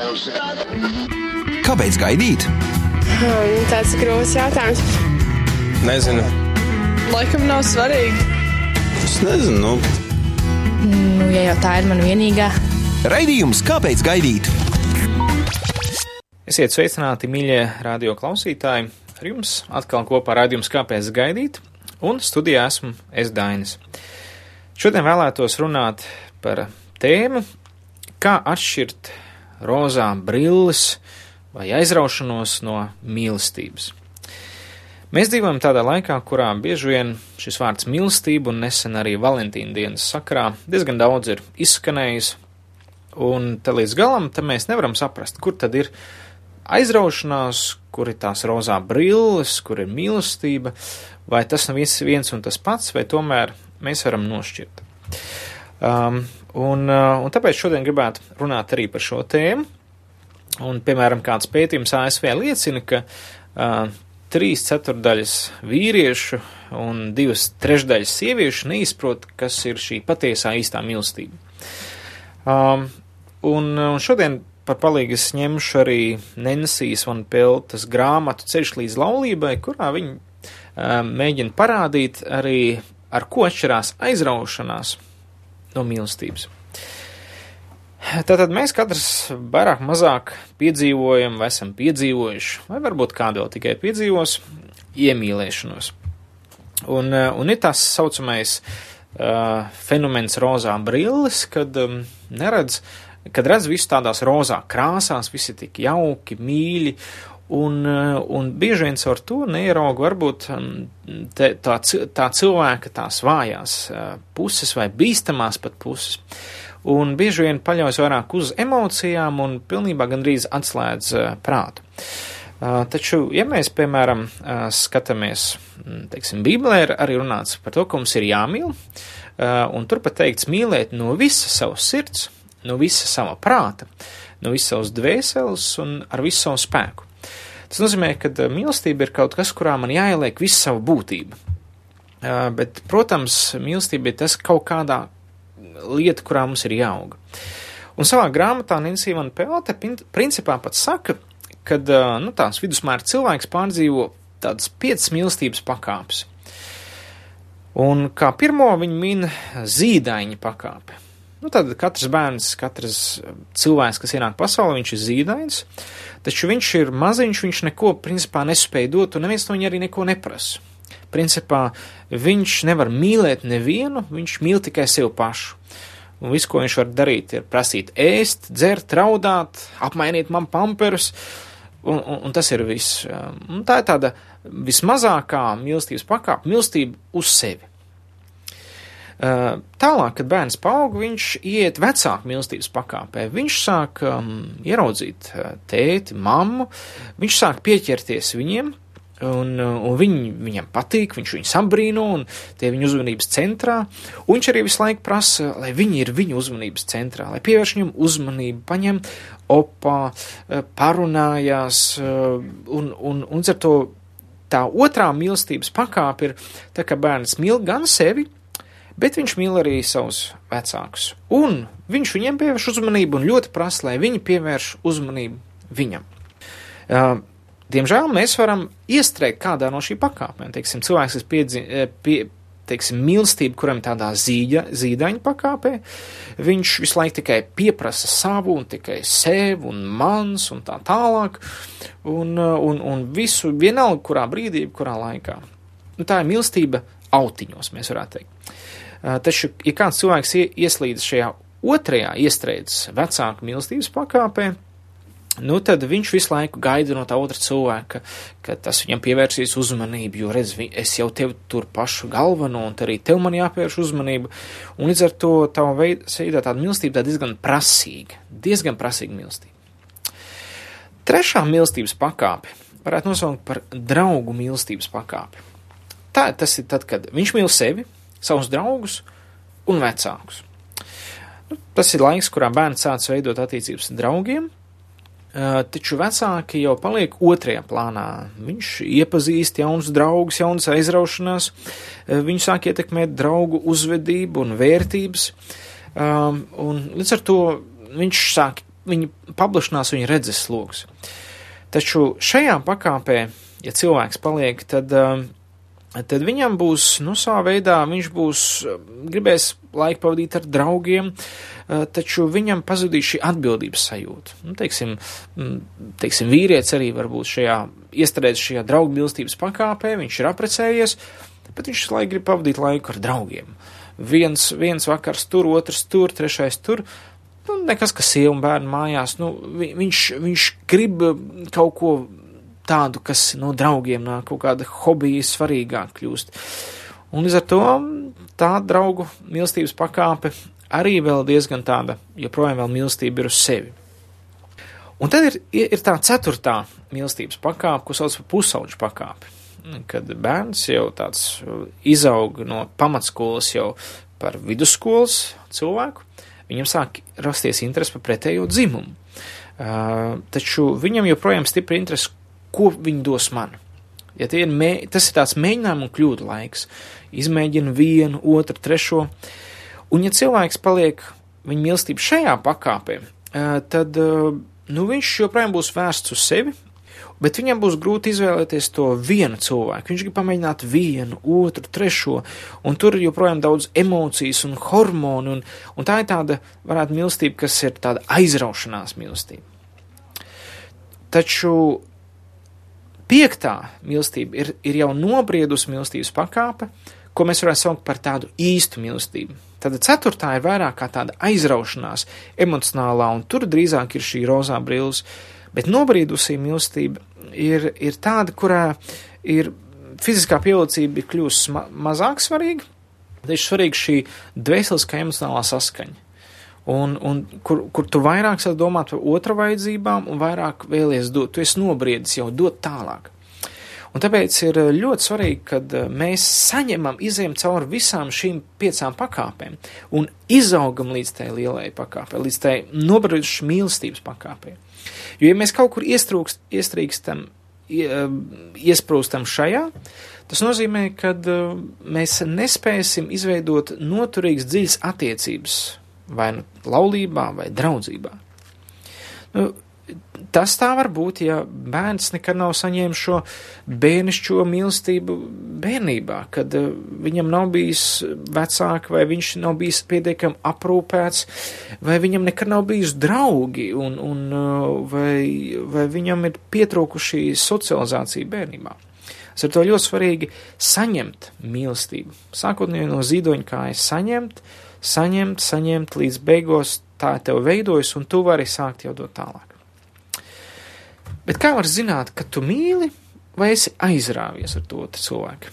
Kāpēc gaidīt? Hmm, tāds grūts jautājums. Nezinu. Laikam nav svarīgi. Es nezinu. Nu. Nu, ja jau tā ir mana vienīgā. Raidījums Kāpēc gaidīt? Esiet sveicināti, mīļie radio klausītāji! Ar jums atkal kopā raidījums Kāpēc gaidīt? Un studijā esmu es Dainis. Šodien vēlētos runāt par tēmu, kā atšķirt rozā brilles vai aizraušanos no mīlestības. Mēs dzīvojam tādā laikā, kurā bieži vien šis vārds mīlestība un nesen arī Valentīna dienas sakrā diezgan daudz ir izskanējis, un te līdz galam te mēs nevaram saprast, kur tad ir aizraušanās, kur ir tās rozā brilles, kur ir mīlestība, vai tas nav viss viens un tas pats, vai tomēr mēs varam nošķirt. Um, un, uh, un tāpēc šodien gribētu runāt arī par šo tēmu. Un, piemēram, kāds pētījums ASV liecina, ka uh, trīs ceturdaļas vīriešu un divas trešdaļas sieviešu neizprot, kas ir šī patiesā īstā mīlestība. Um, un, un šodien par palīgu es ņemšu arī Nensijas un Peltas grāmatu Ceļš līdz laulībai, kurā viņi um, mēģina parādīt arī, ar ko atšķirās aizraušanās no mīlestības. Tātad mēs katrs vairāk mazāk piedzīvojam, vai esam piedzīvojuši, vai varbūt kādu vēl tikai piedzīvos, iemīlēšanos. Un, un ir tas saucamais uh, fenomens rozā brilles, kad um, neredz, kad redz visu tādās rozā krāsās, visi tik jauki, mīļi, un, un bieži vien caur to neierauga varbūt te, tā, tā cilvēka tās vājās puses vai bīstamās pat puses un bieži vien paļaujas vairāk uz emocijām un pilnībā gandrīz atslēdz uh, prātu. Taču, ja mēs, piemēram, skatāmies, teiksim, Bībelē ir arī runāts par to, ka mums ir jāmīl, un turpat teikts mīlēt no visa savas sirds, no visa sava prāta, no visas savas dvēseles un ar visu savu spēku. Tas nozīmē, ka mīlestība ir kaut kas, kurā man jāieliek visa sava būtība. Bet, protams, mīlestība ir tas kaut kādā lieta, kurā mums ir jāauga. Un savā grāmatā Nancy Van Pelte principā pat saka, ka nu, tāds vidusmēra cilvēks pārdzīvo tādas piecas mīlestības pakāpes. Un kā pirmo viņa min zīdaiņa pakāpe. Nu, tad katrs bērns, katrs cilvēks, kas ienāk pasaulē, viņš ir zīdains, taču viņš ir maziņš, viņš neko principā nespēja dot, un neviens no viņa arī neko neprasa. Principā viņš nevar mīlēt nevienu, viņš mīl tikai sevi pašu. Un viss, ko viņš var darīt, ir prasīt ēst, dzert, raudāt, apmainīt man pamperus, un, un, un tas ir viss. Un tā ir tāda vismazākā mīlestības pakāpe, mīlestība uz sevi. Tālāk, kad bērns paauga, viņš iet vecāku mīlestības pakāpē. Viņš sāk um, ieraudzīt tēti, mammu, viņš sāk pieķerties viņiem, Un, un viņi, viņam patīk, viņš viņus apbrīno, un tie viņa uzmanības centrā. Un viņš arī visu laiku prasa, lai viņi ir viņa uzmanības centrā, lai pievērš viņam uzmanību, paņem opā, eh, parunājās, eh, un, un, un ar to tā otrā mīlestības pakāpe ir tā, ka bērns mīl gan sevi, bet viņš mīl arī savus vecākus. Un viņš viņiem pievērš uzmanību un ļoti prasa, lai viņi pievērš uzmanību viņam. Uh, Diemžēl mēs varam iestrēgt kādā no šī pakāpēm. Teiksim, cilvēks, kas piedzi, pie, teiksim, mīlestība, kuram tādā zīļa, zīdaņa pakāpē, viņš visu laiku tikai pieprasa savu un tikai sev un mans un tā tālāk, un, un, un visu vienalga, kurā brīdī, kurā laikā. Nu, tā ir mīlestība autiņos, mēs varētu teikt. Eh, taču, ja kāds cilvēks ieslīdz šajā otrajā iestrēdzes vecāku mīlestības pakāpē, nu tad viņš visu laiku gaida no tā otra cilvēka, ka tas viņam pievērsīs uzmanību, jo redz, es jau tevi tur pašu galveno, un arī tev man jāpievērš uzmanība, un līdz ar to tava veidā tāda mīlestība tā diezgan prasīga, diezgan prasīga mīlestība. Trešā mīlestības pakāpe varētu nosaukt par draugu mīlestības pakāpi. Tā tas ir tad, kad viņš mīl sevi, savus draugus un vecākus. Nu, tas ir laiks, kurā bērns sāc veidot attiecības ar draugiem, taču vecāki jau paliek otrajā plānā. Viņš iepazīst jaunus draugus, jaunas aizraušanās, viņš sāk ietekmēt draugu uzvedību un vērtības, un līdz ar to viņš sāk viņi paplašinās viņa redzes lokus. Taču šajā pakāpē, ja cilvēks paliek, tad, tad viņam būs, nu, savā veidā viņš būs, gribēs laiku pavadīt ar draugiem, uh, taču viņam pazudīs šī atbildības sajūta. Nu, teiksim, teiksim, vīrietis arī varbūt šajā, iestrēdz šajā draugu mīlestības pakāpē, viņš ir aprecējies, bet viņš laiku grib pavadīt laiku ar draugiem. Viens, viens vakars tur, otrs tur, trešais tur, nu, nekas, ka sieva un bērni mājās, nu, vi, viņš, viņš grib kaut ko tādu, kas no draugiem nāk, kaut kāda hobija svarīgāk kļūst. Un līdz ar to tā draugu mīlestības pakāpe arī vēl diezgan tāda, joprojām vēl mīlestība ir uz sevi. Un tad ir, ir tā ceturtā mīlestības pakāpe, ko sauc par pusauģu pakāpi. Kad bērns jau tāds izaug no pamatskolas jau par vidusskolas cilvēku, viņam sāk rasties interesi par pretējo dzimumu. Uh, taču viņam joprojām stipri interesi, ko viņi dos man. Ja ir mē, tas ir tāds mēģinājuma un kļūdu laiks, izmēģina vienu, otru, trešo, un ja cilvēks paliek viņa mīlestība šajā pakāpē, tad nu, viņš joprojām būs vērsts uz sevi, Bet viņam būs grūti izvēlēties to vienu cilvēku. Viņš grib pamēģināt vienu, otru, trešo, un tur ir joprojām daudz emocijas un hormonu, un, un tā ir tāda, varētu, mīlestība, kas ir tāda aizraušanās mīlestība. Taču piektā mīlestība ir, ir jau nobriedusi mīlestības pakāpe, ko mēs varētu saukt par tādu īstu mīlestību. Tad ceturtā ir vairāk kā tāda aizraušanās, emocionālā, un tur drīzāk ir šī rozā brilles. Bet nobrīdusī mīlestība ir, ir tāda, kurā ir fiziskā pievilcība ir kļuvusi ma mazāk svarīga, ir svarīga šī dvēseliskā emocionālā saskaņa. Un, un kur, kur tu vairāk sāc domāt par otra vajadzībām un vairāk vēlies dot, tu esi nobriedis jau dot tālāk. Un tāpēc ir ļoti svarīgi, kad mēs saņemam, izējam cauri visām šīm piecām pakāpēm un izaugam līdz tai lielai pakāpei, līdz tai nobriedušas mīlestības pakāpei. Jo, ja mēs kaut kur iestrūkst, iestrīkstam, iesprūstam šajā, tas nozīmē, ka mēs nespēsim izveidot noturīgas dziļas attiecības vai nu laulībā vai draudzībā. Nu, tas tā var būt, ja bērns nekad nav saņēmis šo bērnišķo mīlestību bērnībā, kad uh, viņam nav bijis vecāki, vai viņš nav bijis pietiekami aprūpēts, vai viņam nekad nav bijis draugi, un, un uh, vai, vai viņam ir pietrūkuši socializācija bērnībā. Tas ir to ļoti svarīgi saņemt mīlestību. Sākotnēji no zīdoņa kājas saņemt, saņemt, saņemt līdz beigās tā tev veidojas, un tu vari sākt jau dot tālāk. Bet kā var zināt, ka tu mīli vai esi aizrāvies ar to cilvēku?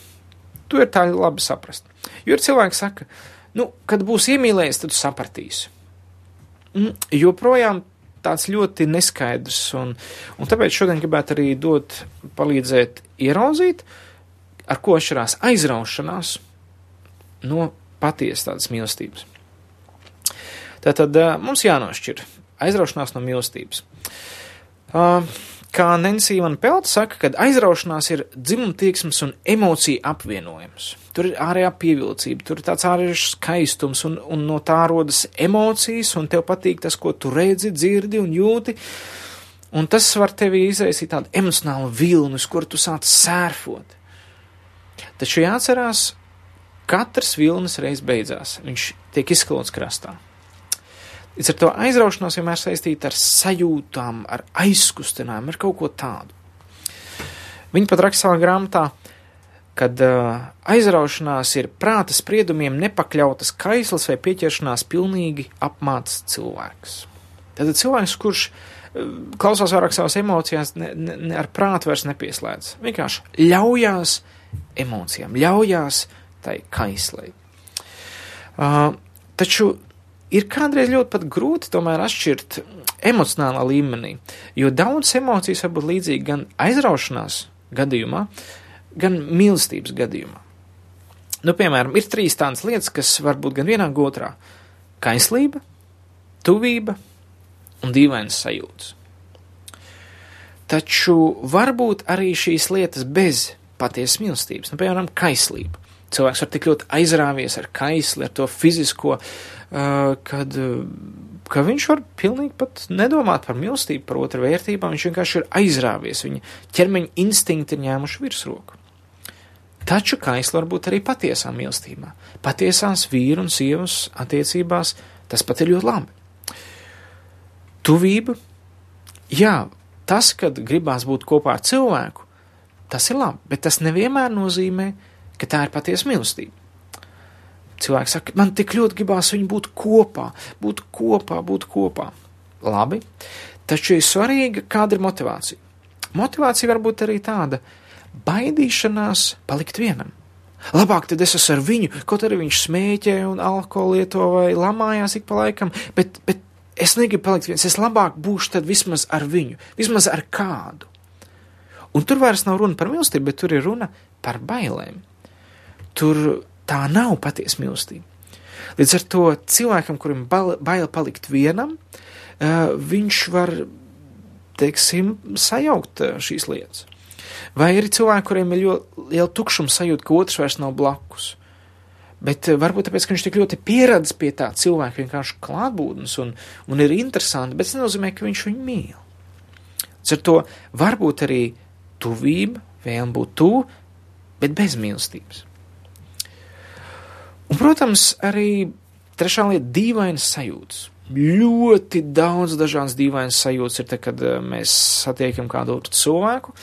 To ir tā labi saprast. Jo ir cilvēki saka, nu, kad būs iemīlējies, tad sapratīsi. Mm, joprojām tāds ļoti neskaidrs, un, un tāpēc šodien gribētu arī dot, palīdzēt ieraudzīt, ar ko atšķirās aizraušanās no patiesas tādas mīlestības. Tātad mums jānošķir aizraušanās no mīlestības. Kā Nancy Van Pelta saka, kad aizraušanās ir dzimumtieksmes un emociju apvienojums. Tur ir ārējā pievilcība, tur ir tāds ārējais skaistums, un, un no tā rodas emocijas, un tev patīk tas, ko tu redzi, dzirdi un jūti. Un tas var tevi izraisīt tādu emocionālu vilni, uz kuru tu sāc sērfot. Taču jāatcerās, katrs vilnis reiz beidzās. Viņš tiek izskalots krastā. Līdz ar to aizraušanās vienmēr saistīta ar sajūtām, ar aizkustinājumu, ar kaut ko tādu. Viņa pat raksta savā grāmatā, kad uh, aizraušanās ir prāta spriedumiem nepakļautas kaislas vai pieķeršanās pilnīgi apmāts cilvēks. Tad cilvēks, kurš uh, klausās vairāk savās emocijās, ne, ne, ne ar prātu vairs nepieslēdz. Vienkārši ļaujās emocijām, ļaujās tai kaislei. Uh, taču ir kādreiz ļoti grūti tomēr atšķirt emocionālā līmenī, jo daudz emocijas var būt līdzīgi gan aizraušanās gadījumā, gan mīlestības gadījumā. Nu, piemēram, ir trīs tādas lietas, kas var būt gan vienā, gan otrā - kaislība, tuvība un dīvainas sajūtas. Taču var būt arī šīs lietas bez patiesas mīlestības, nu, piemēram, kaislība. Cilvēks var tik ļoti aizrāvies ar kaisli, ar to fizisko kad ka viņš var pilnīgi pat nedomāt par mīlestību, par otru vērtībām, viņš vienkārši ir aizrāvies, viņa ķermeņa instinkti ir ņēmuši virsroku. Taču kaisla var būt arī patiesā mīlestībā. Patiesās vīru un sievas attiecībās tas pat ir ļoti labi. Tuvība, jā, tas, kad gribās būt kopā ar cilvēku, tas ir labi, bet tas nevienmēr nozīmē, ka tā ir patiesa mīlestība. Cilvēks saka, man tik ļoti gribās viņu būt kopā, būt kopā, būt kopā. Labi, taču ir svarīga, kāda ir motivācija. Motivācija var būt arī tāda baidīšanās palikt vienam. Labāk tad es esmu ar viņu, kaut arī viņš smēķē un alkoholu lieto vai lamājās ik pa laikam, bet, bet es negribu palikt viens, es labāk būšu tad vismaz ar viņu, vismaz ar kādu. Un tur vairs nav runa par mīlestību, bet tur ir runa par bailēm. Tur tā nav patiesa mīlestība. Līdz ar to cilvēkam, kurim bail palikt vienam, viņš var, teiksim, sajaukt šīs lietas. Vai ir cilvēki, kuriem ir ļoti liela tukšuma sajūta, ka otrs vairs nav blakus. Bet varbūt tāpēc, ka viņš tik ļoti pieradis pie tā cilvēka vienkārši klātbūtnes un, un ir interesanti, bet tas nenozīmē, ka viņš viņu mīl. Līdz ar to varbūt arī tuvība, vēlme būt tuvu, bet bez mīlestības. Un, protams, arī trešā lieta - dīvainas sajūtas. Ļoti daudz dažādas dīvainas sajūtas ir, te, kad eh, mēs satiekam kādu otru cilvēku.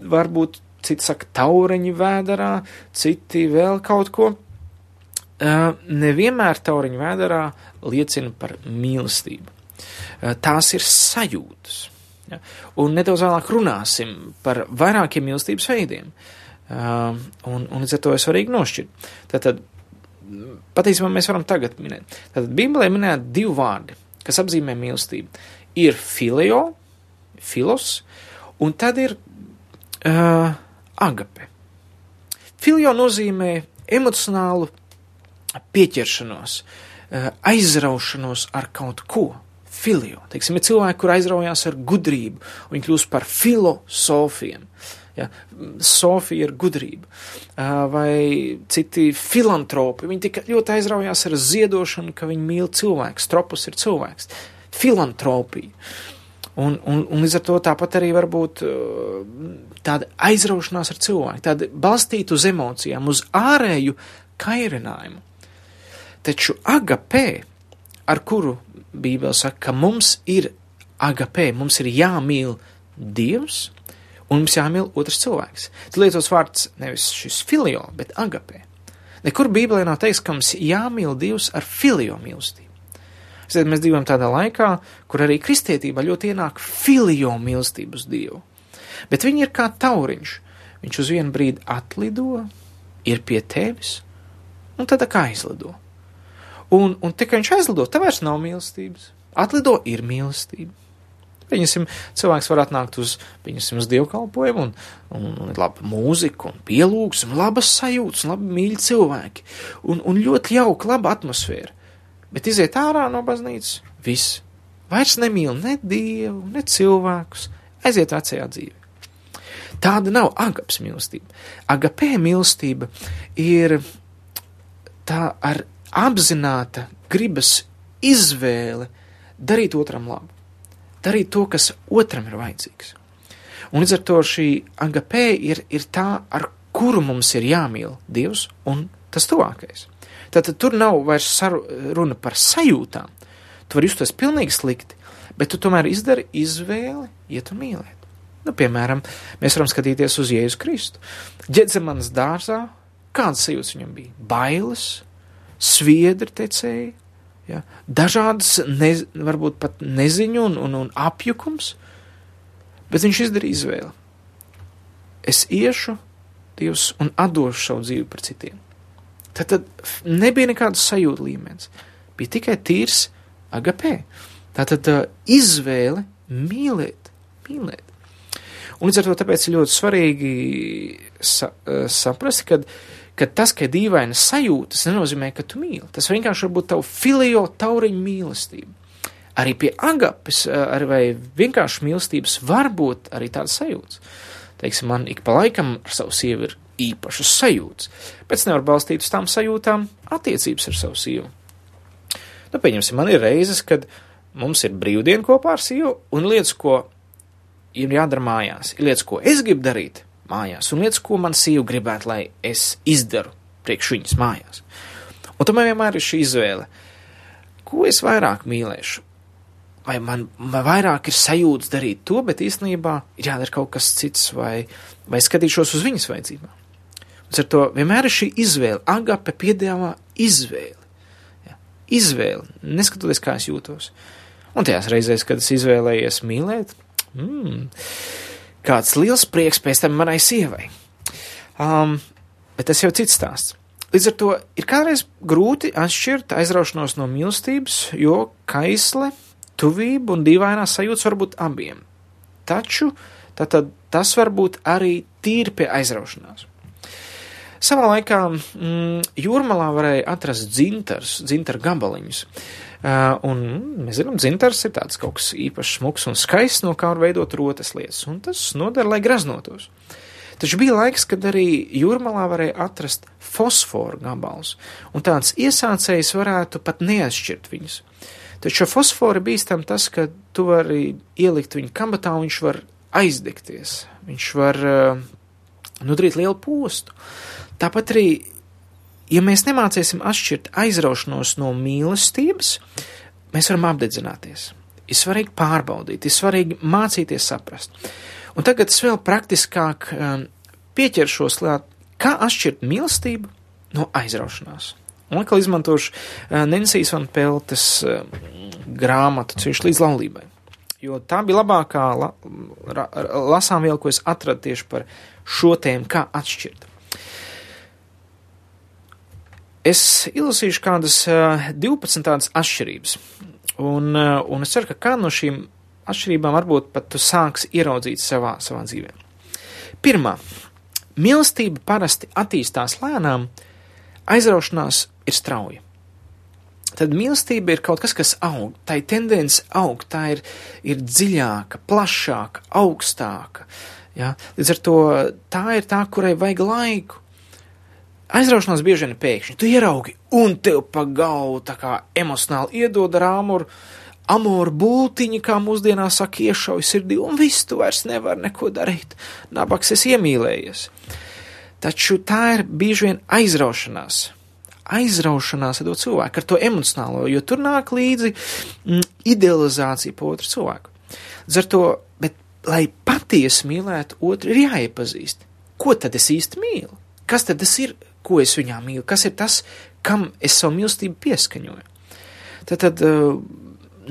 Varbūt citi saka tauriņi vēderā, citi vēl kaut ko. Uh, nevienmēr tauriņu vēderā liecina par mīlestību. Uh, tās ir sajūtas. Ja? Un nedaudz vēlāk runāsim par vairākiem mīlestības veidiem. Uh, un, un līdz ar to ir svarīgi nošķirt. Tātad patiesībā mēs varam tagad minēt. Tātad Bībelē minēt divi vārdi, kas apzīmē mīlestību. Ir filio, filos, un tad ir uh, agape. Filio nozīmē emocionālu pieķeršanos, uh, aizraušanos ar kaut ko. Filio. Teiksim, ir cilvēki, kur aizraujās ar gudrību, un viņi kļūst par filosofiem. Uh, Ja? Sofija ir gudrība, vai citi filantropi. Viņi tik ļoti aizraujās ar ziedošanu, ka viņi mīl cilvēku. Stropus ir cilvēks. Filantropija. Un, un, un līdz ar to tāpat arī var būt tāda aizraušanās ar cilvēku, tāda balstīta uz emocijām, uz ārēju kairinājumu. Taču agapē, ar kuru Bībele saka, ka mums ir agapē, mums ir jāmīl Dievs, un mums jāmīl otrs cilvēks. Tas lietos vārds nevis šis filio, bet agapē. Nekur Bībelē nav teikts, ka mums jāmīl Dievs ar filio mīlestību. Ziniet, mēs dzīvojam tādā laikā, kur arī kristietībā ļoti ienāk filio mīlestību uz Dievu. Bet viņi ir kā tauriņš. Viņš uz vienu brīdi atlido, ir pie tevis, un tad kā aizlido. Un, un tikai viņš aizlido, tev vairs nav mīlestības. Atlido ir mīlestība. Pieņemsim, cilvēks var atnākt uz, pieņemsim, uz dievkalpojumu un, un, un laba mūzika un pielūgs un labas sajūtas un labi mīļi cilvēki un, un ļoti jauka, laba atmosfēra. Bet iziet ārā no baznīcas, viss. Vairs nemīl ne dievu, ne cilvēkus, aiziet vecajā dzīvē. Tāda nav agaps mīlestība. Agapē mīlestība ir tā ar apzināta gribas izvēle darīt otram labu darīt to, kas otram ir vajadzīgs. Un līdz ar to šī agapē ir, ir tā, ar kuru mums ir jāmīl Dievs un tas tuvākais. Tātad tur nav vairs saru, runa par sajūtām. Tu vari justies pilnīgi slikti, bet tu tomēr izdari izvēli, iet un mīlēt. Nu, piemēram, mēs varam skatīties uz Jēzu Kristu. Ģedzemanas dārzā, kādas sajūtas viņam bija? Bailes, sviedri tecēji, Ja? Dažādas, ne, varbūt pat neziņu un, un, un apjukums, bet viņš izdarīja izvēli. Es iešu Dievs un atdošu savu dzīvi par citiem. Tad, tad nebija nekādas sajūta līmenis, bija tikai tīrs agapē. Tātad uh, izvēle mīlēt, mīlēt. Un līdz ar to tāpēc ir ļoti svarīgi sa, uh, saprast, ka uh, ka tas, ka ir dīvainas sajūtas, nenozīmē, ka tu mīli. Tas vienkārši var būt tavu filio tauriņu mīlestība. Arī pie agapes ar vai vienkārši mīlestības var būt arī tādas sajūtas. Teiksim, man ik pa laikam ar savu sievu ir īpašas sajūtas, bet es nevaru balstīt uz tām sajūtām attiecības ar savu sievu. Nu, pieņemsim, man ir reizes, kad mums ir brīvdiena kopā ar sievu, un lietas, ko ir jādara mājās, ir lietas, ko es gribu darīt mājās, un lietas, ko man sieva gribētu, lai es izdaru priekš viņas mājās. Un tomēr vienmēr ir šī izvēle, ko es vairāk mīlēšu. Vai man, man vairāk ir sajūta darīt to, bet īstenībā ir jādara kaut kas cits, vai, vai skatīšos uz viņas vajadzībām. Un ar to vienmēr ir šī izvēle. Agape piedāvā izvēli. Ja, izvēli, neskatoties, kā es jūtos. Un tajās reizēs, kad es izvēlējies mīlēt, mm, kāds liels prieks pēc tam manai sievai. Um, bet tas jau cits stāsts. Līdz ar to ir kādreiz grūti atšķirt aizraušanos no mīlestības, jo kaisle, tuvība un dīvainās sajūtas var būt abiem. Taču tātad, tas var būt arī tīri pie aizraušanās. Savā laikā mm, jūrmalā varēja atrast dzintars, dzintaru gabaliņus. Uh, un mēs zinām, dzintars ir tāds kaut kas īpašs, smuks un skaists, no kā var veidot rotas lietas, un tas noder, lai graznotos. Taču bija laiks, kad arī jūrmalā varēja atrast fosforu gabalus, un tāds iesācējs varētu pat neatšķirt viņus. Taču fosforu bīstam tas, ka tu vari ielikt viņu kabatā, un viņš var aizdegties, viņš var uh, nodarīt lielu postu. Tāpat arī, ja mēs nemācīsim atšķirt aizraušanos no mīlestības, mēs varam apdedzināties. Ir svarīgi pārbaudīt, ir svarīgi mācīties saprast. Un tagad es vēl praktiskāk um, pieķeršos klāt, kā atšķirt mīlestību no aizraušanās. Un atkal izmantošu uh, Nensijas un Peltes uh, grāmatu Ceļš līdz laulībai. Jo tā bija labākā la, ra, lasām viela, ko es atradu tieši par šo tēmu, kā atšķirt. Es izlasīšu kādas uh, 12 tādas atšķirības, un, un es ceru, ka kāda no šīm atšķirībām varbūt pat tu sāks ieraudzīt savā, savā dzīvē. Pirmā. Mīlestība parasti attīstās lēnām, aizraušanās ir strauja. Tad mīlestība ir kaut kas, kas aug, tā ir tendence augt, tā ir, ir dziļāka, plašāka, augstāka. Ja? Līdz ar to tā ir tā, kurai vajag laiku. Aizraušanās bieži vien pēkšņi. Tu ieraugi, un tev pa galvu tā kā emocionāli iedod rāmuru, amoru būtiņi, kā mūsdienās saka, iešauj sirdī, un viss tu vairs nevar neko darīt. Nabaks es iemīlējies. Taču tā ir bieži vien aizraušanās. Aizraušanās ar to cilvēku, ar to emocionālo, jo tur nāk līdzi mm, idealizācija pa otru cilvēku. Līdz ar to, bet, lai patiesi mīlētu otru, ir jāiepazīst. Ko tad es īsti mīlu? Kas tad tas ir, ko es viņā mīlu? Kas ir tas, kam es savu mīlestību pieskaņoju? Tad, tad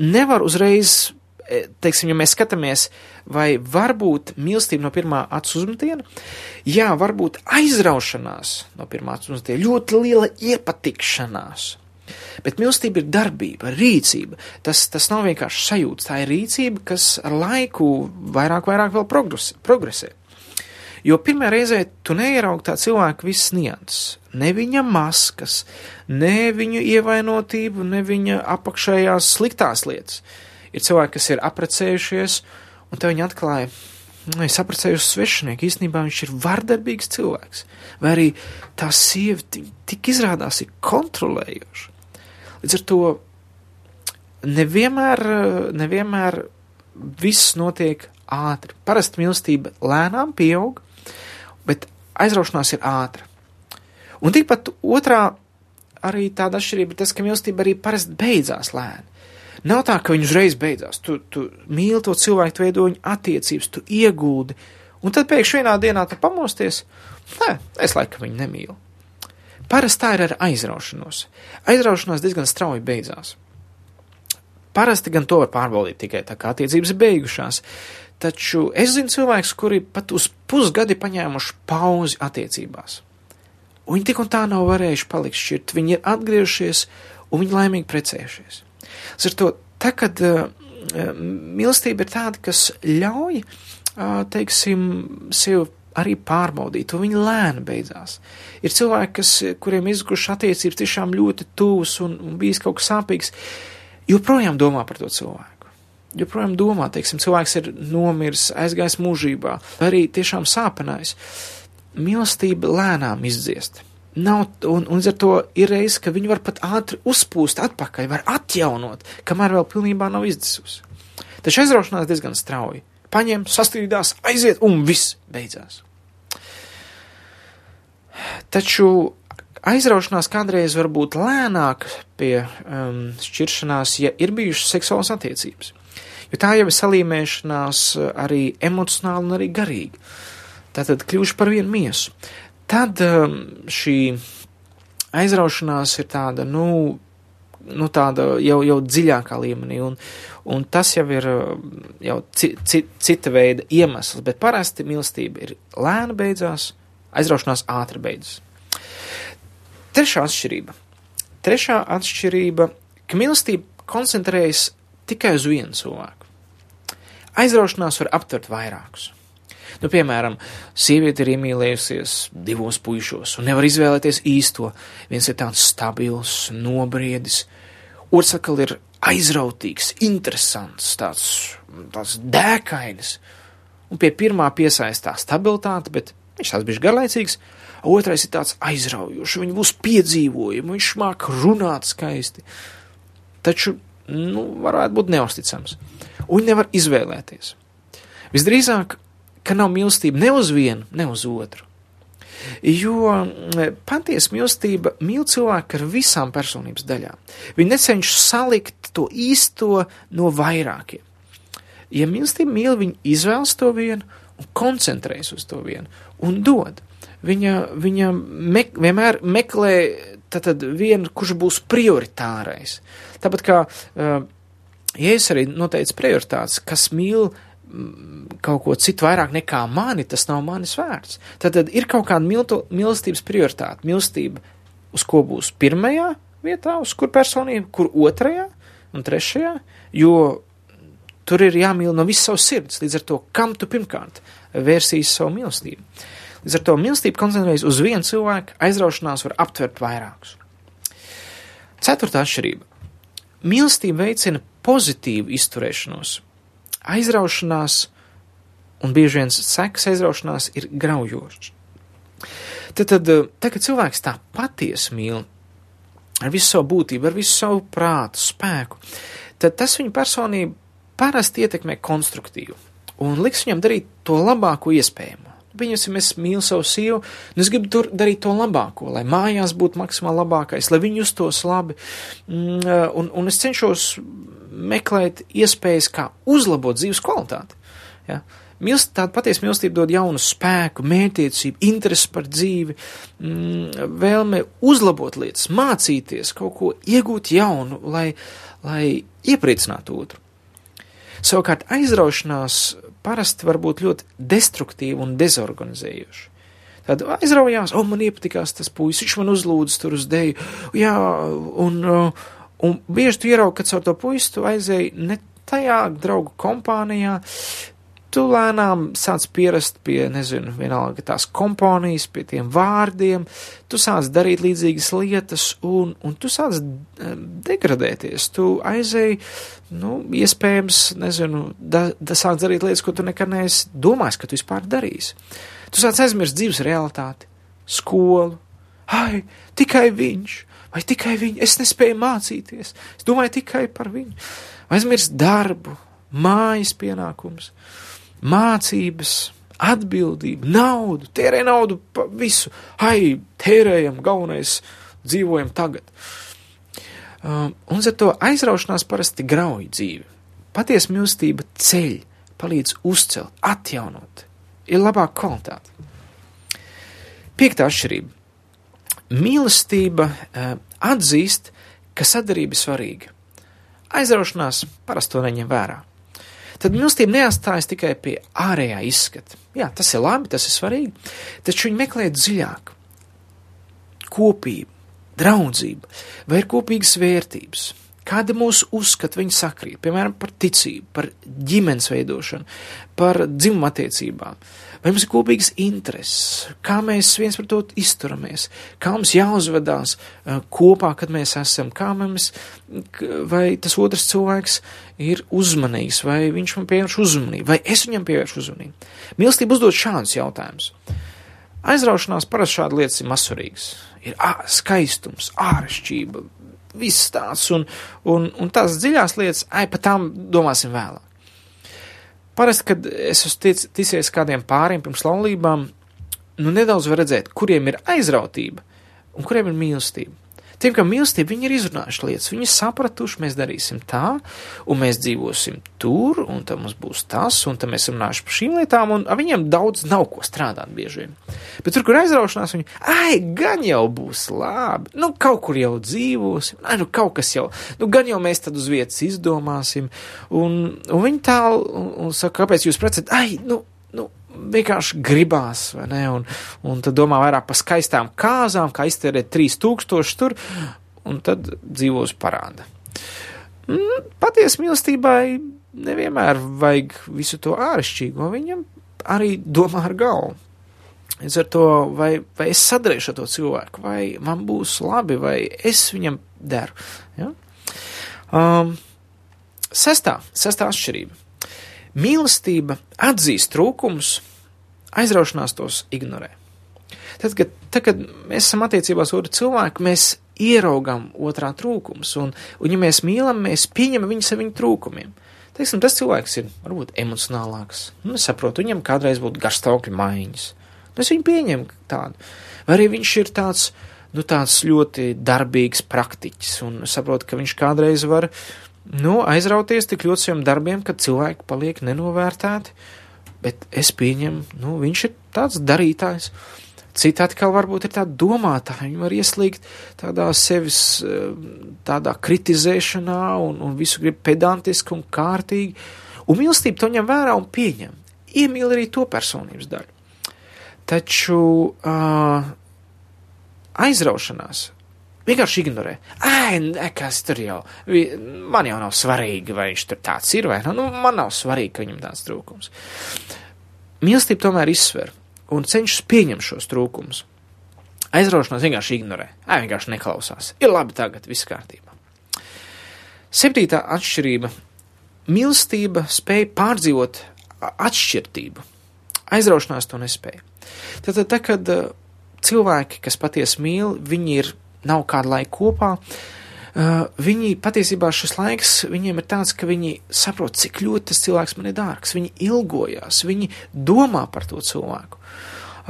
nevar uzreiz, e, teiksim, ja mēs skatāmies, vai varbūt mīlestība no pirmā acu uzmetiena, jā, varbūt aizraušanās no pirmā acu uzmetiena, ļoti liela iepatikšanās. Bet mīlestība ir darbība, rīcība. Tas, tas nav vienkārši sajūta, tā ir rīcība, kas ar laiku vairāk, vairāk vēl progresē. Jo pirmā reizē tu neieraugi tā cilvēka visas nianses, ne viņa maskas, ne viņu ievainotību, ne viņa apakšējās sliktās lietas. Ir cilvēki, kas ir aprecējušies, un te viņi atklāja, nu, es aprecēju svešinieku, īstenībā viņš ir vardarbīgs cilvēks, vai arī tā sieva tik izrādās ir kontrolējoša. Līdz ar to nevienmēr, nevienmēr viss notiek ātri. Parasti mīlestība lēnām pieaug, bet aizraušanās ir ātra. Un tikpat otrā arī tāda atšķirība ir tas, ka mīlestība arī parasti beidzās lēni. Nav tā, ka viņa uzreiz beidzās. Tu, tu mīli to cilvēku, tu veido viņa attiecības, tu iegūdi, un tad pēkšņi vienā dienā tu pamosties, nē, es laikam viņu nemīlu. Parasti tā ir ar aizraušanos. Aizraušanās diezgan strauji beidzās. Parasti gan to var pārbaudīt tikai tā kā attiecības beigušās, Taču es zinu cilvēkus, kuri pat uz pusgadi paņēmuši pauzi attiecībās. Un viņi tik un tā nav varējuši palikt šķirt. Viņi ir atgriežušies un viņi laimīgi precējušies. Ar to, tā kad uh, mīlestība ir tāda, kas ļauj, uh, teiksim, sev arī pārbaudīt, un viņi lēni beidzās. Ir cilvēki, kas, kuriem izgušas attiecības tiešām ļoti tūs un, un bijis kaut kas sāpīgs, joprojām domā par to cilvēku joprojām domā, teiksim, cilvēks ir nomiris, aizgājis mūžībā, arī tiešām sāpenājis. Mīlestība lēnām izdziest. nav, un, un ar to ir reiz, ka viņi var pat ātri uzpūst atpakaļ, var atjaunot, kamēr vēl pilnībā nav izdzisusi. Taču aizraušanās diezgan strauji. Paņem, sastrīdās, aiziet, un viss beidzās. Taču aizraušanās kādreiz var būt lēnāk pie um, šķiršanās, ja ir bijušas seksuālas attiecības. Jo tā jau ir salīmēšanās arī emocionāli un arī garīgi. Tātad kļūšu par vienu miesu. Tad um, šī aizraušanās ir tāda, nu, nu tāda jau, jau dziļākā līmenī, un, un tas jau ir jau ci, ci, cita veida iemesls, bet parasti mīlestība ir lēna beidzās, aizraušanās ātri beidzas. Trešā atšķirība. Trešā atšķirība, ka mīlestība koncentrējas tikai uz vienu cilvēku. Aizraušanās var aptvert vairākus. Nu, piemēram, sieviete ir iemīlējusies divos puišos un nevar izvēlēties īsto. Viens ir tāds stabils, nobriedis, otrs atkal ir aizrautīgs, interesants, tāds, tāds dēkainis. Un pie pirmā piesaistās stabilitāte, bet viņš tāds bija garlaicīgs, otrais ir tāds aizraujošs, viņu būs piedzīvojumi, viņš māk runāt skaisti. Taču, nu, varētu būt neusticams. Un nevar izvēlēties. Visdrīzāk, ka nav mīlestība ne uz vienu, ne uz otru. Jo patiesa mīlestība mīl cilvēku ar visām personības daļām. Viņi necenšas salikt to īsto no vairākiem. Ja mīlestība mīl, viņi izvēlas to vienu un koncentrējas uz to vienu un dod. Viņa, viņa me, vienmēr meklē tad vienu, kurš būs prioritārais. Tāpat kā uh, Jēzus arī noteica prioritātes, kas mīl mm, kaut ko citu vairāk nekā mani, tas nav manis vērts. Tad, tad ir kaut kāda milto, mīlestības prioritāte. Mīlestība, uz ko būs pirmajā vietā, uz kur personība, kur otrajā un trešajā, jo tur ir jāmīl no visas savas sirds. Līdz ar to, kam tu pirmkārt vērsīsi savu mīlestību. Līdz ar to mīlestība koncentrējas uz vienu cilvēku, aizraušanās var aptvert vairākus. Ceturtā atšķirība. Mīlestība veicina pozitīvu izturēšanos. Aizraušanās un bieži vien sekas aizraušanās ir graujošs. Tad, tad, tad, kad cilvēks tā patiesi mīl, ar visu savu būtību, ar visu savu prātu, spēku, tad tas viņa personību parasti ietekmē konstruktīvi un liks viņam darīt to labāko iespējamo. Pieņemsim, es mīlu savu sievu, un es gribu tur darīt to labāko, lai mājās būtu maksimāli labākais, lai viņi justos labi, mm, un, un es cenšos meklēt iespējas, kā uzlabot dzīves kvalitāti. Ja? Milst, tāda patiesa mīlestība dod jaunu spēku, mētiecību, interesi par dzīvi, mm, vēlme uzlabot lietas, mācīties, kaut ko iegūt jaunu, lai, lai iepriecinātu otru. Savukārt aizraušanās parasti var būt ļoti destruktīva un dezorganizējoša. Tad aizraujās, o, man iepatikās tas puisis, viņš man uzlūdz tur uz deju, jā, un, un bieži tu ieraugi, ka caur to puisi tu aizēji ne tajā draugu kompānijā, tu lēnām sāc pierast pie, nezinu, vienalga tās kompānijas, pie tiem vārdiem, tu sāc darīt līdzīgas lietas, un, un tu sāc degradēties, tu aizēji, nu, iespējams, nezinu, da, da sāc darīt lietas, ko tu nekad neesi domājis, ka tu vispār darīsi. Tu sāc aizmirst dzīves realitāti, skolu, ai, tikai viņš, vai tikai viņa, es nespēju mācīties, es domāju tikai par viņu, aizmirst darbu, mājas pienākums mācības, atbildība, naudu, tērē naudu pa visu, hai, tērējam, galvenais, dzīvojam tagad. Um, un ar to aizraušanās parasti grauj dzīvi. Paties mīlestība ceļ, palīdz uzcelt, atjaunot, ir labāka kvalitāte. Piektā atšķirība. Mīlestība uh, atzīst, ka sadarbība ir svarīga. Aizraušanās parasti to neņem vērā tad mīlestība neatstājas tikai pie ārējā izskata. Jā, tas ir labi, tas ir svarīgi, taču viņi meklē dziļāk. Kopība, draudzība, vai ir kopīgas vērtības, kāda mūsu uzskata viņa sakrīt, piemēram, par ticību, par ģimenes veidošanu, par dzimumu attiecībām, vai mums ir kopīgas intereses, kā mēs viens par to izturamies, kā mums jāuzvedās uh, kopā, kad mēs esam, kā mums, vai tas otrs cilvēks ir uzmanīgs, vai viņš man pievērš uzmanību, vai es viņam pievēršu uzmanību. Mīlestība uzdod šādus jautājumus. Aizraušanās parasti šāda lietas ir mazsvarīgas. Ir ā, skaistums, āršķirība, viss tāds, un, un, un tās dziļās lietas, ai, par tām domāsim vēlāk. Parasti, kad es esmu tic, ticies kādiem pāriem pirms laulībām, nu nedaudz var redzēt, kuriem ir aizrautība un kuriem ir mīlestība. Tiem, kam mīlestība, viņi ir izrunājuši lietas, viņi ir sapratuši, mēs darīsim tā, un mēs dzīvosim tur, un tam mums būs tas, un tam mēs runāsim par šīm lietām, un viņiem daudz nav ko strādāt bieži vien. Bet tur, kur aizraušanās, viņi, ai, gan jau būs labi, nu, kaut kur jau dzīvosim, ai, nu, kaut kas jau, nu, gan jau mēs tad uz vietas izdomāsim, un, un viņi tā, un, un saka, kāpēc jūs precat, ai, nu, vienkārši gribās, vai ne? Un, un tad domā vairāk par skaistām kāzām, kā iztērēt 3000 tur, un tad dzīvos parāda. Mm, Patiesi mīlestībai nevienmēr vajag visu to āršķirīgo, viņam arī domā ar galvu. Līdz ar to, vai, vai es sadarīšu ar to cilvēku, vai man būs labi, vai es viņam deru. Ja? Um, sestā, sestā atšķirība. Mīlestība atzīst trūkumus, aizraušanās tos ignorē. Tad, kad, tad, kad mēs esam attiecībās ar cilvēku, mēs ieraugam otrā trūkumus, un, un ja mēs mīlam, mēs pieņemam viņus ar viņu trūkumiem. Teiksim, tas cilvēks ir varbūt emocionālāks, nu, es saprotu, viņam kādreiz būtu garstāvokļa maiņas. Nu, es viņu pieņemu tādu. Vai arī viņš ir tāds, nu, tāds ļoti darbīgs praktiķis, un saprotu, ka viņš kādreiz var, nu, aizrauties tik ļoti saviem darbiem, ka cilvēki paliek nenovērtēti, bet es pieņemu, nu, viņš ir tāds darītājs. Citi atkal varbūt ir tādi domātāji, viņi var ieslīgt tādā sevis, eh, tādā kritizēšanā un, un visu grib pedantiski un kārtīgi, un mīlestība to ņem vērā un pieņem. Iemīl arī to personības daļu. Taču uh, aizraušanās vienkārši ignorē. Ai, nekas tur jau, man jau nav svarīgi, vai viņš tur tāds ir vai nav, nu, man nav svarīgi, ka viņam tāds trūkums. Mīlestība tomēr izsver un cenšas pieņemt šos trūkumus. Aizraušanās vienkārši ignorē, ai, vienkārši neklausās. Ir labi tagad, viss kārtībā. Septītā atšķirība - mīlestība spēja pārdzīvot atšķirtību. Aizraušanās to nespēja. Tātad, tā, kad cilvēki, kas patiesi mīl, viņi ir nav kādu laiku kopā. Uh, viņi patiesībā šis laiks viņiem ir tāds, ka viņi saprot, cik ļoti tas cilvēks man ir dārgs. Viņi ilgojās, viņi domā par to cilvēku.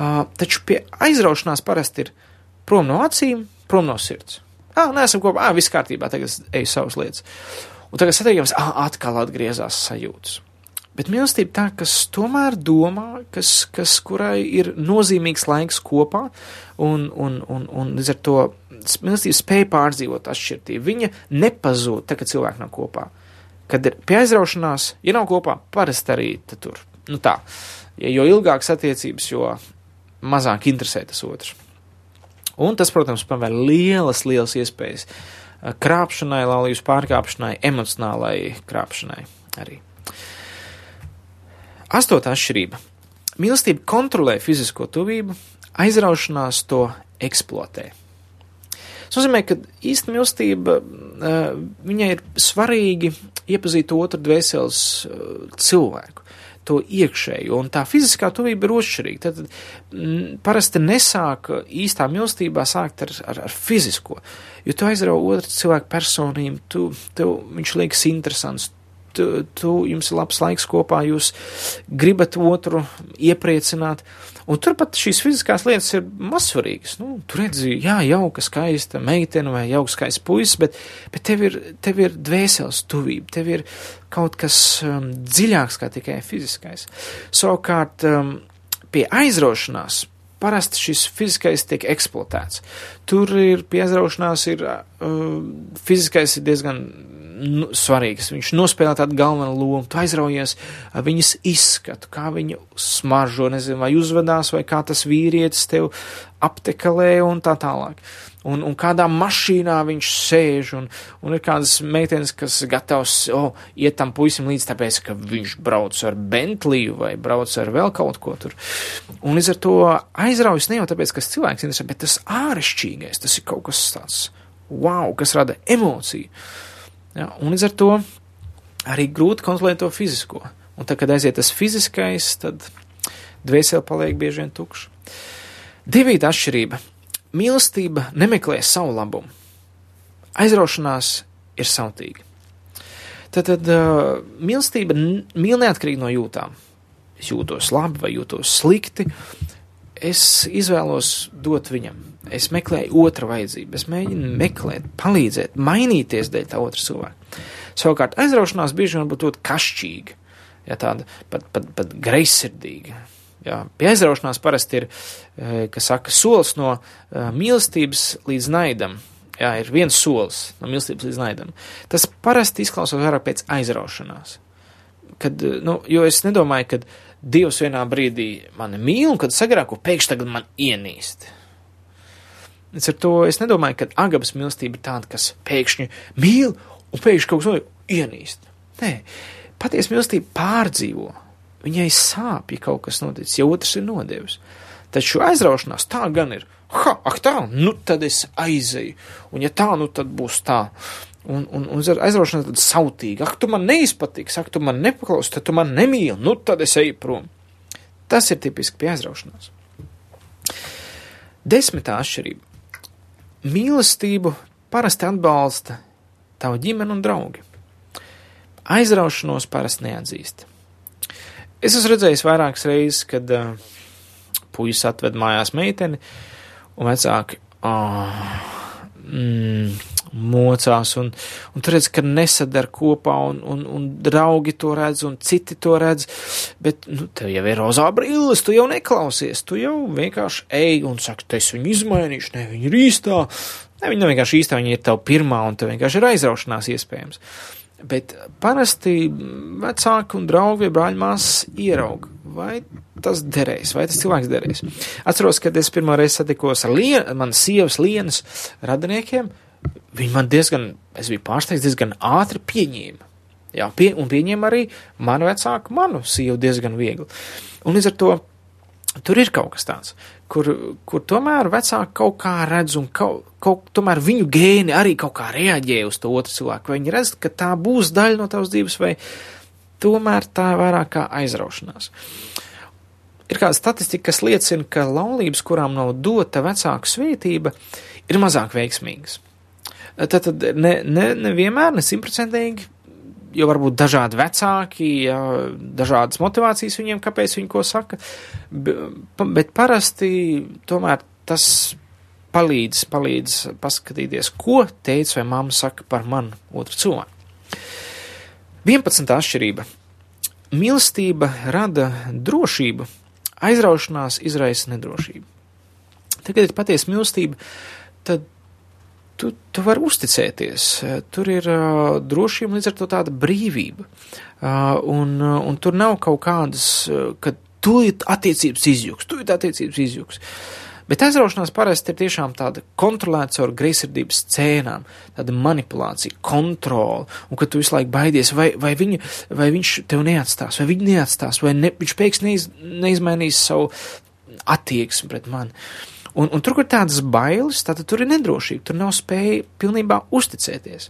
Uh, taču pie aizraušanās parasti ir prom no acīm, prom no sirds. Ah, neesam kopā, ah, viss kārtībā, tagad es eju savas lietas. Un tagad satiekamies, ah, atkal atgriezās sajūtas. Bet mīlestība tā, kas tomēr domā, kas, kas kurai ir nozīmīgs laiks kopā, un, un, un, un līdz ar to mīlestība spēja pārdzīvot atšķirtību. Viņa nepazūd, tā, kad cilvēki nav kopā. Kad ir pie aizraušanās, ja nav kopā, parasti arī tur. Nu tā, ja, jo ilgākas attiecības, jo mazāk interesē tas otrs. Un tas, protams, pavēr lielas, lielas iespējas krāpšanai, laulības pārkāpšanai, emocionālai krāpšanai arī. Astotā atšķirība. Mīlestība kontrolē fizisko tuvību, aizraušanās to eksploatē. Tas nozīmē, ka īsta mīlestība viņai ir svarīgi iepazīt otru dvēseles cilvēku, to iekšējo, un tā fiziskā tuvība ir otršķirīga. Tad m, parasti nesāk īstā mīlestībā sākt ar, ar, ar fizisko, jo tu aizrauj otru cilvēku personību, tu, tev viņš liekas interesants, tu, tu, jums ir labs laiks kopā, jūs gribat otru iepriecināt. Un turpat šīs fiziskās lietas ir mazsvarīgas. Nu, tur redzi, jā, jauka, skaista meitene vai jauka, skaists puisis, bet, bet tev, ir, tev ir dvēseles tuvība, tev ir kaut kas um, dziļāks kā tikai fiziskais. Savukārt, um, pie aizraušanās parasti šis fiziskais tiek eksploatēts. Tur ir piezraušanās, ir uh, fiziskais ir diezgan nu, svarīgs. Viņš nospēlē tādu galveno lomu, tu aizraujies viņas izskatu, kā viņa smaržo, nezinu, vai uzvedās, vai kā tas vīrietis tev aptekalē un tā tālāk. Un, un kādā mašīnā viņš sēž, un, un ir kādas meitenes, kas gatavs, oh, iet tam puisim līdz tāpēc, ka viņš brauc ar Bentliju vai brauc ar vēl kaut ko tur. Un līdz ar to aizraujas ne jau tāpēc, ka cilvēks interesē, bet tas āršķīgais, tas ir kaut kas tāds, wow, kas rada emociju. Ja, un līdz ar to arī grūti kontrolēt to fizisko. Un tad, kad aiziet tas fiziskais, tad dvēsele paliek bieži vien tukša. Devīta atšķirība - mīlestība nemeklē savu labumu. Aizraušanās ir sautīga. Tad, tad uh, mīlestība mīl neatkarīgi no jūtām. Es jūtos labi vai jūtos slikti. Es izvēlos dot viņam. Es meklēju otra vajadzību. Es mēģinu meklēt, palīdzēt, mainīties dēļ tā otra cilvēka. Savukārt aizraušanās bieži vien būtu ļoti kašķīga, ja tāda pat, pat, pat greizsirdīga. Jā, pie aizraušanās parasti ir, kas saka, solis no uh, mīlestības līdz naidam. Jā, ir viens solis no mīlestības līdz naidam. Tas parasti izklausās vairāk pēc aizraušanās. Kad, nu, jo es nedomāju, ka Dievs vienā brīdī mani mīl, un kad sagrāku, pēkšņi tagad man ienīst. Līdz ar to es nedomāju, ka agabas mīlestība ir tāda, kas pēkšņi mīl un pēkšņi kaut no ienīst. Nē, patiesa mīlestība pārdzīvo. Viņai sāp, ja kaut kas noticis, ja otrs ir nodevis. Taču aizraušanās tā gan ir. Ha, ak tā, nu tad es aizeju, un ja tā, nu tad būs tā. Un, un, un aizraušanās tad sautīgi. Ak, tu man neizpatiks, ak, tu man nepaklausi, tad tu man nemīli, nu tad es eju prom. Tas ir tipiski pie aizraušanās. Desmitā atšķirība. Mīlestību parasti atbalsta tavu ģimeni un draugi. Aizraušanos parasti neatzīst. Es esmu redzējis vairākas reizes, kad uh, puisis atved mājās meiteni, un vecāki oh, mm, mocās, un, un tu redz, ka nesadar kopā, un, un, un draugi to redz, un citi to redz, bet, nu, tev jau ir rozā brilles, tu jau neklausies, tu jau vienkārši ej un saki, es viņu izmainīšu, ne, viņa ir īstā, ne, viņa nav vienkārši īstā, viņa ir tev pirmā, un tev vienkārši ir aizraušanās iespējams. Bet parasti vecāki un draugi vai brāļmās ieraug, vai tas derēs, vai tas cilvēks derēs. Atceros, kad es pirmo reizi satikos ar lien, manas sievas lienas radiniekiem, viņi man diezgan, es biju pārsteigts, diezgan ātri pieņēma. Jā, pie, un pieņēma arī manu vecāku, manu sievu diezgan viegli. Un līdz ar to tur ir kaut kas tāds, kur, kur tomēr vecāki kaut kā redz un kaut, kaut, tomēr viņu gēni arī kaut kā reaģē uz to otru cilvēku. Vai viņi redz, ka tā būs daļa no tavas dzīves, vai tomēr tā ir vairāk kā aizraušanās. Ir kāda statistika, kas liecina, ka laulības, kurām nav dota vecāku svētība, ir mazāk veiksmīgas. Tad, tad ne, ne, nevienmēr, ne simtprocentīgi, jo varbūt dažādi vecāki, jā, dažādas motivācijas viņiem, kāpēc viņi ko saka, bet parasti tomēr tas palīdz, palīdz paskatīties, ko teica vai mamma saka par manu otru cilvēku. 11. atšķirība. Mīlestība rada drošību, aizraušanās izraisa nedrošību. Tagad ir patiesa mīlestība, tad tu, tu vari uzticēties. Tur ir uh, drošība, līdz ar to tāda brīvība. Uh, un, un tur nav kaut kādas, ka tūlīt attiecības izjūgs, tūlīt attiecības izjūgs. Bet aizraušanās parasti ir tiešām tāda kontrolēta caur greizsirdības scēnām, tāda manipulācija, kontrola, un ka tu visu laiku baidies, vai, vai, viņu, vai viņš tev neatstās, vai viņi neatstās, vai ne, viņš pēkšņi neiz, neizmainīs savu attieksmi pret mani. Uh, Un, un tur, kur tādas bailes, tad tur ir nedrošība, tur nav spēja pilnībā uzticēties.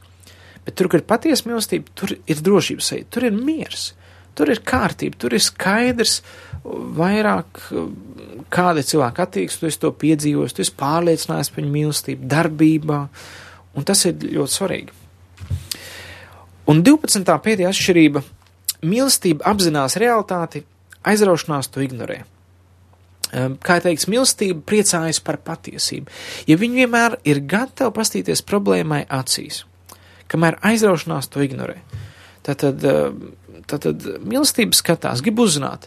Bet tur, kur ir patiesa mīlestība, tur ir drošības sajūta, tur ir miers, tur ir kārtība, tur ir skaidrs, vairāk kāda cilvēka attieksme, tu esi to piedzīvojis, tu esi pārliecinājies par viņu mīlestību, darbībā, un tas ir ļoti svarīgi. Un 12. pēdējā atšķirība - mīlestība apzinās realitāti, aizraušanās to ignorē. Ehm, kā teikts, mīlestība priecājas par patiesību, ja viņi vienmēr ir gatavi pastīties problēmai acīs, kamēr aizraušanās to ignorē. Tātad, ehm, tātad mīlestība skatās, grib uzzināt,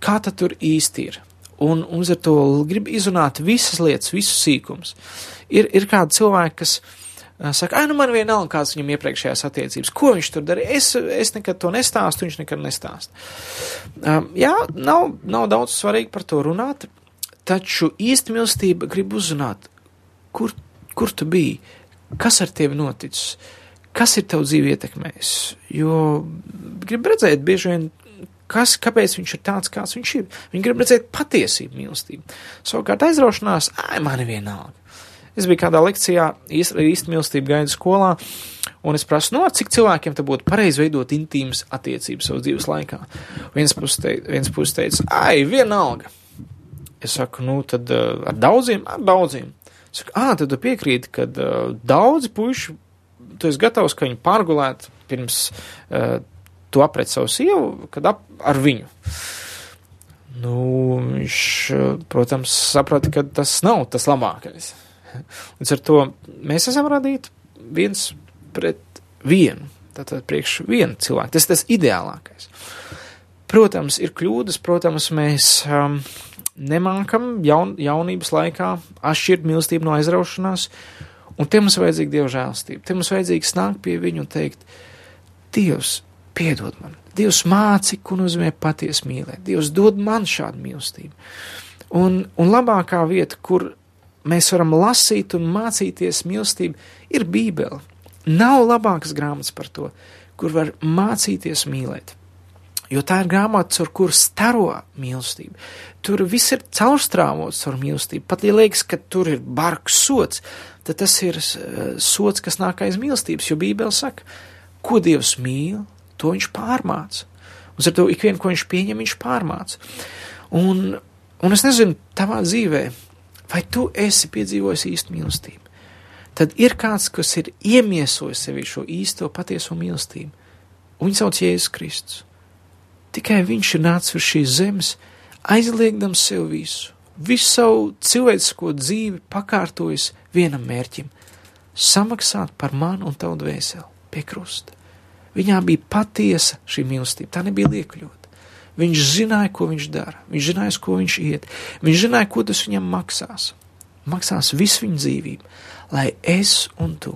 kā tad tur īsti ir. Un, un ar to grib izrunāt visas lietas, visus sīkums. Ir, ir kādi cilvēki, kas saka, ah, nu man vienalga, kāds viņam iepriekšējās attiecības, ko viņš tur darīja. Es, es nekad to nestāstu, viņš nekad nestāst. Um, jā, nav, nav daudz svarīgi par to runāt, taču īsta mīlestība grib uzzināt, kur, kur tu biji, kas ar tevi noticis, kas ir tavu dzīvi ietekmējis. Jo grib redzēt bieži vien kas, kāpēc viņš ir tāds, kāds viņš ir. Viņi grib redzēt patiesību mīlestību. Savukārt aizraušanās, ai, man vienalga. Es biju kādā lekcijā, īsti īst mīlestību gaidu skolā, un es prasu, no cik cilvēkiem te būtu pareizi veidot intīmas attiecības savas dzīves laikā. Viens puses puses teica ai, vienalga. Es saku, nu, tad uh, ar daudziem, ar daudziem. Es saku, ah, tad tu piekrīti, ka uh, daudzi puiši, tu esi gatavs, ka viņi pārgulētu pirms uh, tu apret savu sievu, kad ap, ar viņu. Nu, viņš, protams, saprata, ka tas nav tas labākais. Līdz ar to mēs esam radīti viens pret vienu. Tātad priekš vienu cilvēku. Tas ir tas ideālākais. Protams, ir kļūdas, protams, mēs um, nemākam jaun, jaunības laikā atšķirt mīlestību no aizraušanās, un te mums vajadzīga Dieva žēlstība. Te mums vajadzīga snākt pie viņu un teikt, Dievs, piedod man. Dievs māci, ko nozīmē patiesi mīlēt. Dievs dod man šādu mīlestību. Un, un labākā vieta, kur mēs varam lasīt un mācīties mīlestību, ir Bībele. Nav labākas grāmatas par to, kur var mācīties mīlēt. Jo tā ir grāmata, ar kuru staro mīlestību. Tur viss ir caurstrāvots ar mīlestību. Pat ja liekas, ka tur ir bargs sots, tad tas ir sots, kas nāk aiz mīlestības. Jo Bībele saka, ko Dievs mīl, to viņš pārmāca. Un ar to ikvienu, ko viņš pieņem, viņš pārmāca. Un, un es nezinu, tavā dzīvē, vai tu esi piedzīvojis īstu mīlestību? tad ir kāds, kas ir iemiesojis sevi šo īsto patieso mīlestību. Un viņu sauc Jēzus Kristus. Tikai viņš ir nācis uz šīs zemes, aizliegdams sev visu, visu savu cilvēcisko dzīvi pakārtojis vienam mērķim - samaksāt par manu un tavu dvēseli pie krusta. Viņā bija patiesa šī mīlestība, tā nebija liekļota. Viņš zināja, ko viņš dara, viņš zināja, ko viņš iet, viņš zināja, ko tas viņam maksās. Maksās visu viņa dzīvību lai es un tu,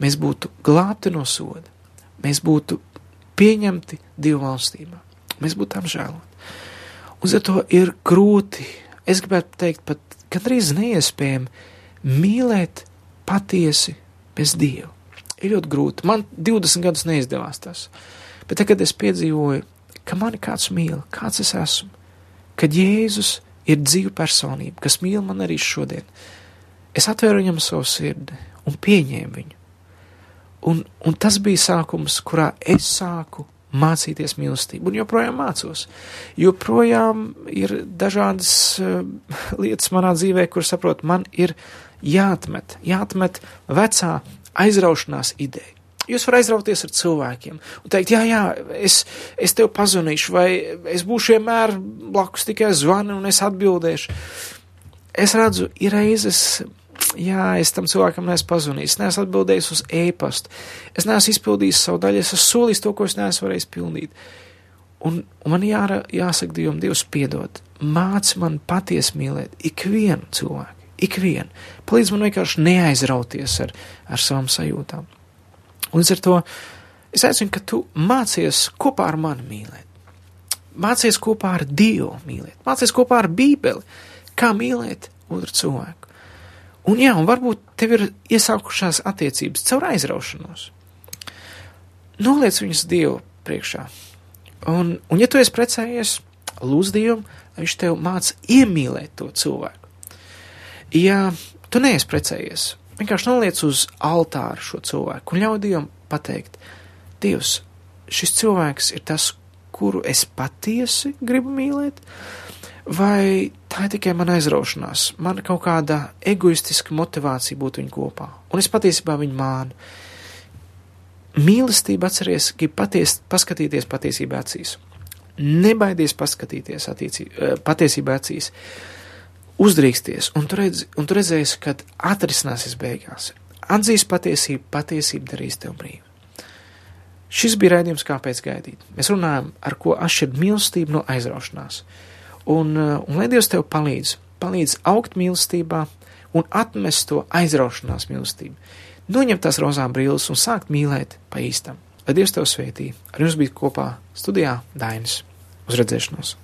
mēs būtu glābti no soda, mēs būtu pieņemti divu valstībā, mēs būtu tam žēlot. Uz to ir grūti, es gribētu teikt, pat gandrīz neiespējami mīlēt patiesi bez Dieva. Ir ļoti grūti. Man 20 gadus neizdevās tas. Bet tagad es piedzīvoju, ka mani kāds mīl, kāds es esmu, kad Jēzus ir dzīva personība, kas mīl man arī šodien. Es atvēru viņam savu sirdi un pieņēmu viņu. Un, un tas bija sākums, kurā es sāku mācīties mīlestību, un joprojām mācos. Joprojām ir dažādas uh, lietas manā dzīvē, kur saprotu, man ir jāatmet, jāatmet vecā aizraušanās ideja. Jūs varat aizrauties ar cilvēkiem un teikt, jā, jā, es, es tev pazvanīšu, vai es būšu vienmēr blakus tikai zvani un es atbildēšu. Es redzu, ir reizes jā, es tam cilvēkam neesmu pazvanījis, neesmu atbildējis uz e-pastu, es neesmu izpildījis savu daļu, es esmu solījis to, ko es neesmu varējis pildīt. Un, un man jāra, jāsaka Dievam, Dievs piedod, māc man patiesi mīlēt ikvienu cilvēku, ikvienu. Palīdz man vienkārši neaizrauties ar, ar savām sajūtām. Un līdz ar to es aicinu, ka tu mācies kopā ar mani mīlēt. Mācies kopā ar Dievu mīlēt, mācies kopā ar Bībeli, kā mīlēt otru cilvēku. Un jā, un varbūt tev ir iesākušās attiecības caur aizraušanos. Noliec viņus Dievu priekšā. Un, un ja tu esi precējies, lūdz Dievam, lai viņš tev māca iemīlēt to cilvēku. Ja tu neesi precējies, vienkārši noliec uz altāru šo cilvēku un ļauj Dievam pateikt, Dievs, šis cilvēks ir tas, kuru es patiesi gribu mīlēt, vai tā ir tikai mana aizraušanās, man kaut kāda egoistiska motivācija būt viņu kopā, un es patiesībā viņu mānu. Mīlestība atceries, grib paties, paskatīties patiesībā acīs. Nebaidies paskatīties attiecī, eh, patiesībā acīs. Uzdrīksties, un tu, redz, un tu redzēsi, kad atrisināsies beigās. Atzīs patiesību, patiesība darīs tev brīvu. Šis bija raidījums, kāpēc gaidīt. Mēs runājam, ar ko atšķirt mīlestību no aizraušanās. Un, uh, un lai Dievs tev palīdz, palīdz augt mīlestībā un atmest to aizraušanās mīlestību. Noņemt tās rozā brīles un sākt mīlēt pa īstam. Lai Dievs tev svētī. Ar jums bija kopā studijā Dainis. Uz redzēšanos!